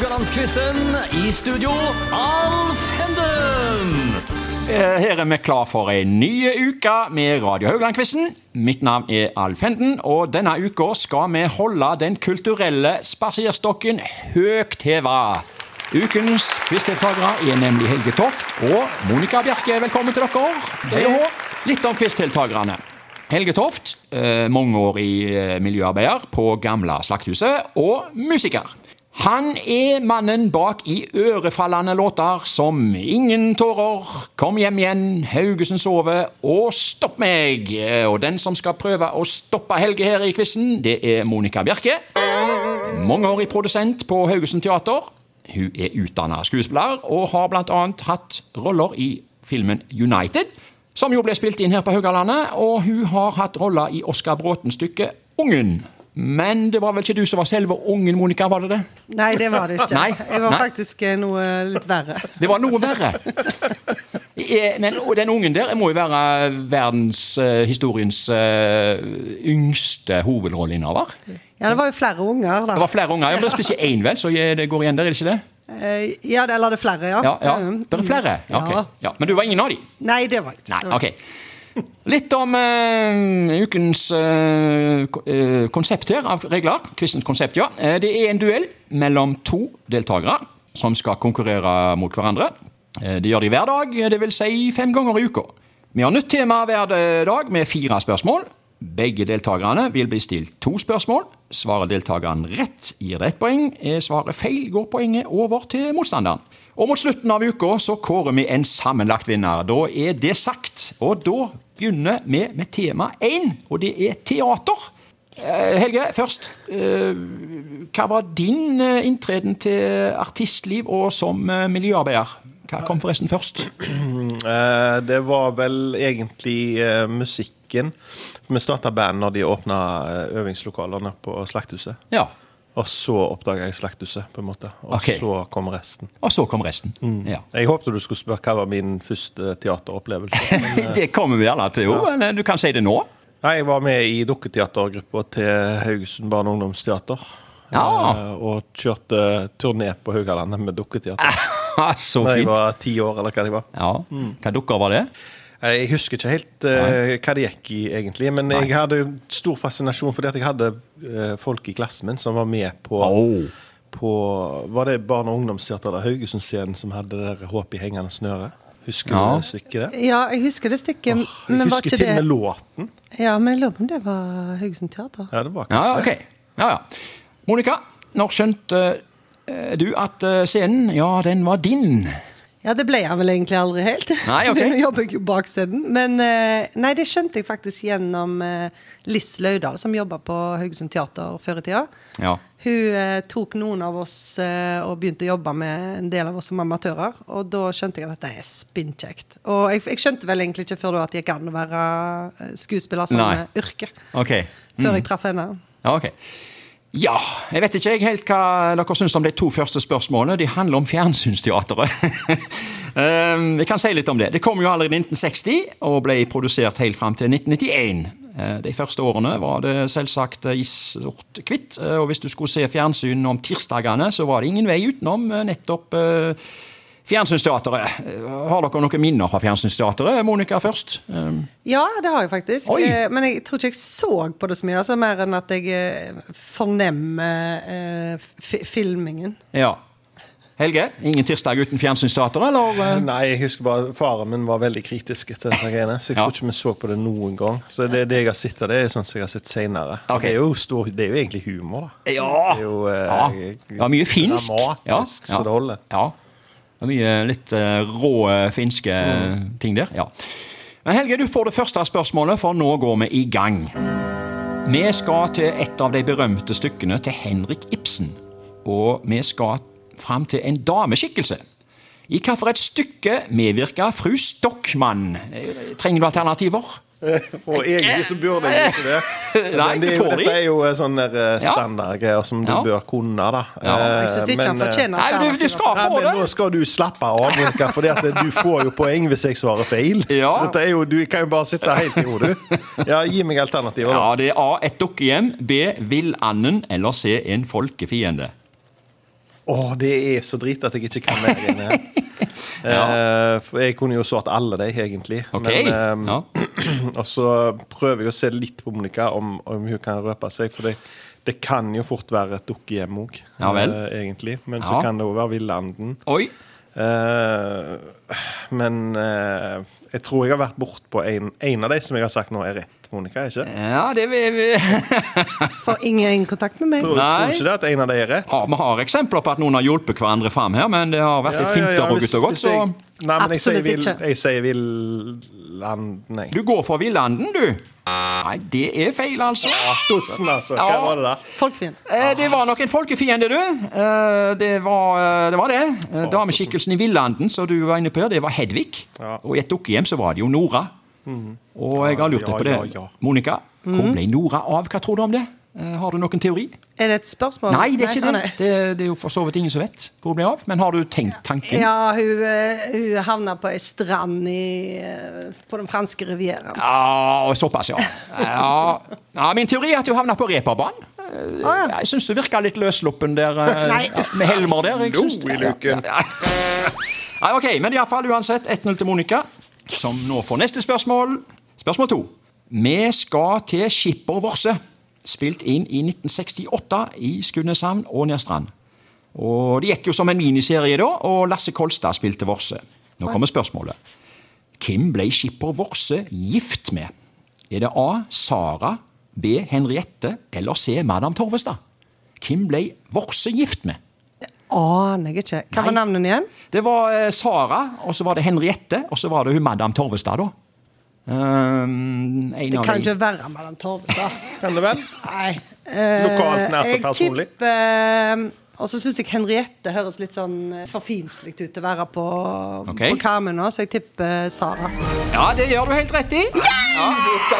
Haugalandsquizen. I studio, Alf Henden. Eh, Her er vi klar for en ny uke med Radio Haugland-quizen. Mitt navn er Alf Henden, og denne uka skal vi holde den kulturelle spaserstokken høyt heva. Ukens quizdeltakere er nemlig Helge Toft og Monica Bjerke. Velkommen til dere. Det er Litt om quizdeltakerne. Helge Toft, mange mangeårig i miljøarbeider på Gamle Slakthuset, og musiker. Han er mannen bak i ørefallende låter som Ingen tårer, Kom hjem igjen, Haugesund sover og Stopp meg. Og den som skal prøve å stoppe Helge her i quizen, det er Monica Bjerke. Mangeårig produsent på Haugesund Teater. Hun er utdanna skuespiller og har bl.a. hatt roller i filmen United, som jo ble spilt inn her på Haugalandet, og hun har hatt roller i Oskar Bråten-stykket Ungen. Men det var vel ikke du som var selve ungen, Monica? var det det? Nei, det var det ikke. Nei, Jeg var nei. faktisk eh, noe litt verre. Det var noe verre. Eh, Men den ungen der må jo være verdenshistoriens yngste hovedrolleinnehaver. Ja, det var jo flere unger, da. Det var flere unger. Ja, men det er spesielt én, vel, så det går igjen der, er det ikke det? Eh, Ja, eller det er flere, ja. Ja, ja. Mm. Det er flere? Ja, ok. Ja. Men du var ingen av de? Nei, det var ikke. Nei, ok. Litt om uh, ukens uh, konsept her, av regler. Quizens konsept, ja. Det er en duell mellom to deltakere som skal konkurrere mot hverandre. Det gjør de hver dag, vil si fem ganger i uka. Vi har nytt tema hver dag med fire spørsmål. Begge deltakerne vil bli stilt to spørsmål. Svarer deltakeren rett, gir det ett poeng. Svarer feil, går poenget over til motstanderen. Og mot slutten av uka så kårer vi en sammenlagt vinner. Da er det sagt. Og da begynner vi med tema én, og det er teater. Eh, Helge, først. eh, hva var din eh, inntreden til artistliv og som miljøarbeider? Hva kom forresten først? Det var vel egentlig musikken. Vi starta band når de åpna øvingslokalene på Slakthuset. Ja. Og så oppdaga jeg Slakthuset, på en måte. Og okay. så kom resten. Og så kom resten. Ja. Jeg håpte du skulle spørre hva var min første teateropplevelse. Men, eh, Det kommer vi alle til, jo. Men eh, du kan si det nå. Nei, jeg var med i dukketeatergruppa til Haugesund barne- og ungdomsteater. Ja. Eh, Og kjørte turné på Haugalandet med dukketeater. så fint. Da jeg var ti år, eller hva jeg var. Ja. Hva dukker var det? Eh, Jeg husker ikke helt uh, hva det gikk i, egentlig. Men jeg hadde stor fascinasjon fordi at jeg hadde uh, folk i klassen min som var med på, Oh. på Var det barne- og ungdomsteater eller Haugesund-scenen som hadde det der Håp i hengende snøre? Husker Ja. du det stykket? der? Ja, jeg husker det stykket, Jeg men var husker til og med låten. Ja, men jeg lurer på om det var Haugesund Teater. Ja, det var Ja, ja, okay. ok. Ja, ja. Monica, når skjønte uh, du at scenen, ja, den var din? Ja, det ble han vel egentlig aldri helt. Nei, ok. Nå jobber jeg jo bak scenen. Men eh, nei, det skjønte jeg faktisk gjennom eh, Liss Løydal, som jobba på Haugesund Teater før i tida. Ja. Hun eh, tok noen av oss eh, og begynte å jobbe med en del av oss som amatører. Og da skjønte jeg at dette er spinnkjekt. Og jeg, jeg skjønte vel egentlig ikke før da at det gikk an å være skuespiller som Nei. yrke. yrke. Ok. Før jeg traff henne. Ja, ok. Ja, jeg vet ikke helt hva dere syns om de to første spørsmålene. De handler om fjernsynsteateret. Jeg kan si litt om det. Det kom jo allerede i 1960 og ble produsert helt fram til 1991. Eh, De første årene var det selvsagt eh, i sort-hvitt. eh, Og hvis du skulle se fjernsyn om tirsdagene, så var det ingen vei utenom eh, nettopp Fjernsynsteateret. Eh, Har dere noen minner fra Fjernsynsteateret? Monica først. Um, Ja, det har jeg faktisk. Oi. Eh, Men jeg tror ikke jeg så på det så mye. Altså, mer enn at jeg eh, fornemmer eh, filmingen. ja. Helge, ingen tirsdag uten Fjernsynsteateret, eller? Nei, jeg husker bare Faren min var veldig kritisk til dette greiene, så jeg Ja. tror ikke vi så på det noen gang. Så det, det jeg har sett av det, er sånn som jeg har sett senere. Okay. Det, er jo stor, det er jo egentlig humor, da. Ja! Det er jo, eh, ja. Det var mye finsk. Dramatisk, så det holder. Ja. Det er mye litt eh, rå eh, finske Mm. ting der. Ja. Men Helge, du får det første spørsmålet, for nå går vi i gang. Vi skal til et av de berømte stykkene til Henrik Ibsen. Og vi skal fram til en dameskikkelse. I hvilket stykke medvirker fru Stockmann? Eh, Trenger du alternativer? Og egentlig så burde jeg ikke det. Nei, Men det er jo, får de. dette er jo eh, sånne eh, standardgreier som du Ja. bør kunne, da. Ja. Eh, Jeg syns ikke han men, fortjener Nei, du, du skal Nei, få men nå skal du slappe av, Monica, for du får jo poeng hvis jeg svarer feil. Ja. Så dette er jo, Du kan jo bare sitte helt i ro, du. Ja, gi meg alternativer. Ja, det er A. Et dukkehjem. B. Villanden. Eller C. En folkefiende. Å, det er så drit at jeg ikke kan mer enn det. Eh, jeg kunne jo svart alle de, egentlig. Okay. Men, eh, ja. Og så prøver jeg å se litt på Monica, om, om hun kan røpe seg. For det, det kan jo fort være et dukkehjem òg, Ja egentlig. Men Ja. så kan det òg være Villanden. Oi. Eh, men eh, jeg tror jeg har vært bortpå en, en av de som jeg har sagt nå er rett, Monica. ikke? Ja, det vil vi Får ingen kontakt med meg. Tror, Nei. tror ikke det at en av de er rett? ja, Vi har eksempler på at noen har hjulpet hverandre fram her, men det har vært litt fint og hvis- gutt og godt, så Nei, men jeg sier, Absolutt jeg sier Villanden, Nei. Du går for Villanden, du. Nei, det er feil, altså. Ja, tusen, altså. Hva Ja. var det da? Folkefiende. Eh, Det var nok en folkefiende, du. Eh, Det var eh, det. Var det. Eh, Dameskikkelsen i Villanden som du var inne på, det var Hedvig. Ja. Og i et dukkehjem så var det jo Nora. Og jeg har lurt Ja, på det. ja, ja. Monica, hvor ble Nora av? Hva tror du om det? Eh, Har du noen teori? Er det et spørsmål? Nei, det er ikke det. Det, det er jo for så vidt ingen som vet hvor hun ble av. Men har du tenkt tanken? Ja, hun, eh, hun havna på ei strand i, eh, på den franske rivieraen. Ja, såpass, ja. ja. ja. Min teori er at hun havna på reperbanen. Ja. Jeg syns du virka litt løssluppen der ja, med Helmer der. Jeg synes, ja, Ja, Nei, ok, Men iallfall uansett 1-0 til Monica, som nå får neste spørsmål. Spørsmål to. Vi skal til Skipper Vorse, spilt inn i 1968 i Skudeneshavn og Nerstrand. Og Det gikk jo som en miniserie da, og Lasse Kolstad spilte Vorse. Nå kommer spørsmålet. Hvem ble Skipper Vorse gift med? Er det A. Sara, B. Henriette eller C. Madam Torvestad? Hvem ble Vorse gift med? Aner jeg ikke. Hva var navnet igjen? Det var eh, Sara, og så var det Henriette, og så var det hun Madam Torvestad, da. Um, Det kan ikke være Madam Torvestad. Kan det vel? Nei. Eh, Lokalt, nært og personlig. jeg tipper eh, Og så syns jeg Henriette høres litt sånn eh, for finslig ut til å være på, Ok. på Karmøy nå, så jeg tipper Sara. Ja, det gjør du helt rett i. Ja.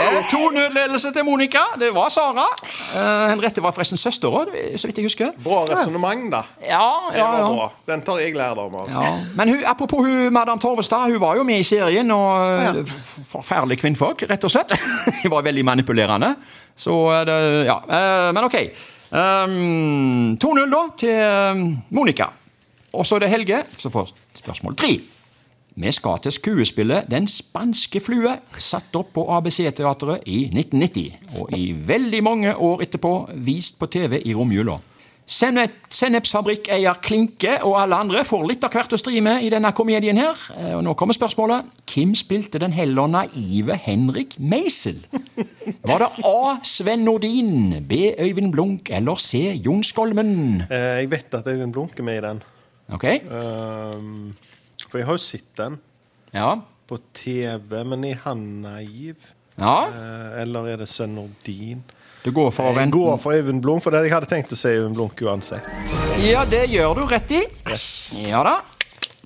Eh, 2-0-ledelse til Monica. Det var Sara. Uh, Henriette var forresten søstera, så vidt jeg husker. Bra resonnement, da. Ja, Det ja, var ja. bra. Den tar jeg lærdom av. Ja, men hun, apropos hun, Madam Torvestad, hun var jo med i serien, og Ja. Forferdelig forferdelige kvinnfolk, rett og slett. Hun var veldig manipulerende. Så eh, det, ja. Eh, Men ok. Um, 2-0 da til eh, Monica. Og så er det Helge som får spørsmål tre. Vi skal til skuespillet Den spanske flue, satt opp på ABC-teatret i 1990. Og i veldig mange år etterpå vist på TV i romjula. Sennep, Sennepsfabrikkeier Klinke og alle andre får litt av hvert å stri med i denne komedien her. Eh, Og nå kommer spørsmålet. Hvem spilte den heller naive Henrik Meisel? Var det A. Sven Nordin, B. Øyvind Blunk eller C. Jon Skolmen? Eh, Jeg vet at Øyvind Blunk er med i den. Ok? Um, for jeg har jo sett den Ja. på TV, men er han naiv? Ja, Eh, Eller er det Sven Nordin? Du går for å Jeg går for Øyvind Blunk, for det jeg hadde tenkt å si Øyvind Blunk uansett. Ja, det gjør du rett i. Ja da.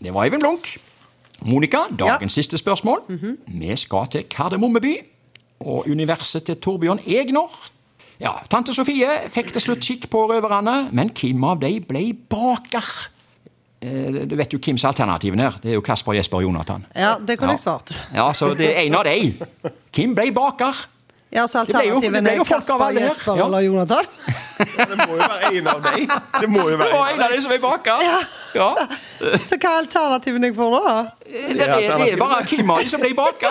Det var Øyvind Blunk. Monica, dagens siste spørsmål. Vi skal til Kardemommeby og universet til Torbjørn Egner. Ja, Tante Sofie fikk til slutt kikk på røverne, men hvem av de ble baker? Eh, Du vet jo Kims alternativen her. Det er jo Kasper, Jesper og Jonathan. Ja, det kunne Ja. jeg svart. Ja, så det er en av de. Hvem ble baker? Ja, så Det ble jo- det alternativen ble er Kasper. Jesper Ja. eller Jonathan. Det må jo være en av dem. Det må jo Det være var en av de som er baka. Ja. Så hva er alternativene jeg får da? da? Det er, det er bare Kim av de som blir baker.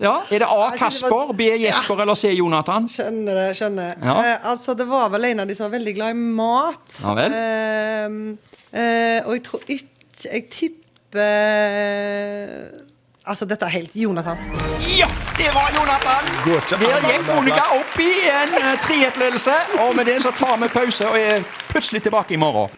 Ja, Er det A. Kasper, B. Jesper eller C. Jonathan? Skjønner det, skjønner. Ja. Eh, altså, det var vel en av de som var veldig glad i mat. Ja vel. Eh, eh, og jeg tror ikke Jeg tipper Altså, dette er helt Jonathan. Ja, det var Jonathan! Der gikk Monica opp i en eh, 3-1-ledelse. Og med det så tar vi pause og er plutselig tilbake i morgen.